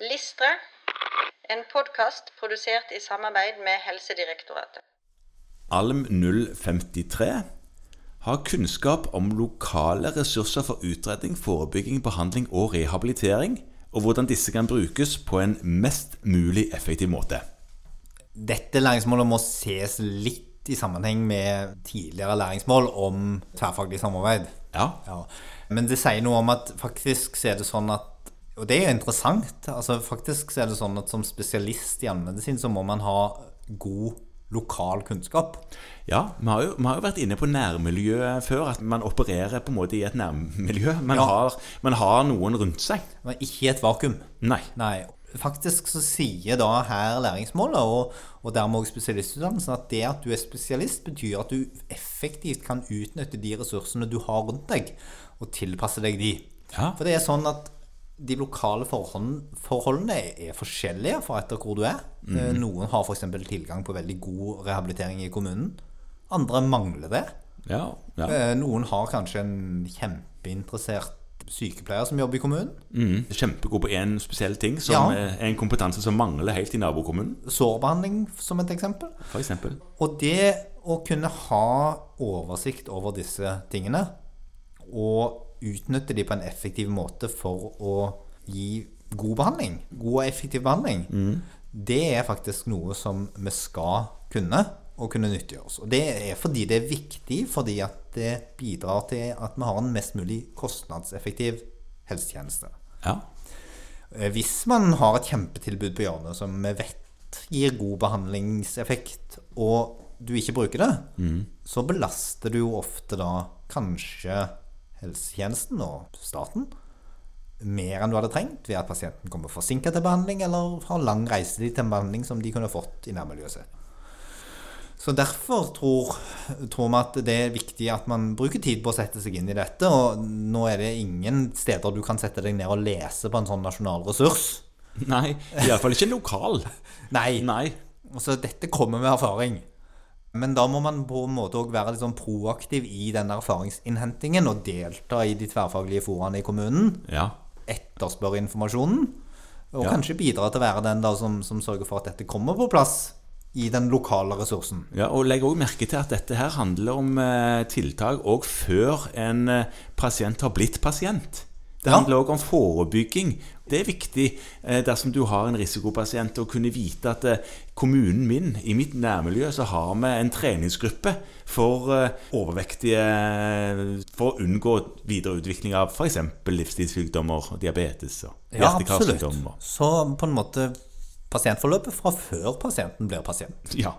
Listre, en podkast produsert i samarbeid med Helsedirektoratet. Alm 053 har kunnskap om lokale ressurser for utredning, forebygging, behandling og rehabilitering, og hvordan disse kan brukes på en mest mulig effektiv måte. Dette læringsmålet må ses litt i sammenheng med tidligere læringsmål om tverrfaglig samarbeid. Ja, Ja. Men det sier noe om at faktisk så er det sånn at Og det er jo interessant. altså Faktisk så er det sånn at som spesialist i allmennmedisin så må man ha god lokal kunnskap. ja vi, har jo, vi har jo vært inne på nærmiljøet før, at man opererer på en måte i et nærmiljø. Man, Ja. har, man har noen rundt seg. Men ikke i et vakuum. Nei. Nei. Faktisk så sier da her læringsmålet, og, og dermed også spesialistutdannelsen, at det at du er spesialist, betyr at du effektivt kan utnytte de ressursene du har rundt deg, og tilpasse deg de. Ja. For det er sånn at de lokale forhold, forholdene er forskjellige fra etter hvor du er. Mm. Noen har f.eks. tilgang på veldig god rehabilitering i kommunen. Andre mangler det. Ja, ja. Eh, Noen har kanskje en kjempeinteressert sykepleier som jobber i kommunen. Mm. Kjempegod på én spesiell ting, som Ja. er en kompetanse som mangler helt i nabokommunen, Sårbehandling som et eksempel. For eksempel. Og det å kunne ha oversikt over disse tingene, og utnytte de på en effektiv måte for å gi god behandling, god og effektiv behandling, det er faktisk noe som vi skal kunne, og kunne nyttiggjøre oss. Og det er fordi det er viktig, fordi at det bidrar til at vi har en mest mulig kostnadseffektiv helsetjeneste. Ja. Eh, Hvis man har et kjempetilbud på hjørnet som vi vet gir god behandlingseffekt, og du ikke bruker det, så belaster du jo ofte da kanskje helsetjenesten og staten mer enn du hadde trengt ved at pasienten kommer forsinka til behandling eller har lang reisetid til en behandling som de kunne fått i nærmiljøet sitt. Så derfor tror, tror vi at det er viktig at man bruker tid på å sette seg inn i dette. Og nå er det ingen steder du kan sette deg ned og lese på en sånn nasjonal ressurs. Nei, iallfall ikke lokal. Nei. Nei. Så dette kommer med erfaring. Men da må man på en måte òg være sånn proaktiv i den erfaringsinnhentingen og delta i de tverrfaglige foraene i kommunen. Ja. Etterspørre informasjonen. Og Ja. kanskje bidra til å være den da som, som sørger for at dette kommer på plass i den lokale ressursen. Ja, og Legg også merke til at dette her handler om eh, tiltak òg før en eh, pasient har blitt pasient. Det handler òg om forebygging. Det er viktig eh, dersom du har en risikopasient, å kunne vite at eh, kommunen min, i mitt nærmiljø, så har vi en treningsgruppe for eh, overvektige For å unngå videre utvikling av f.eks. livsstilssykdommer, diabetes og Ja, hjerte-karsykdommer. Så på en måte pasientforløpet fra før pasienten blir pasient. Ja,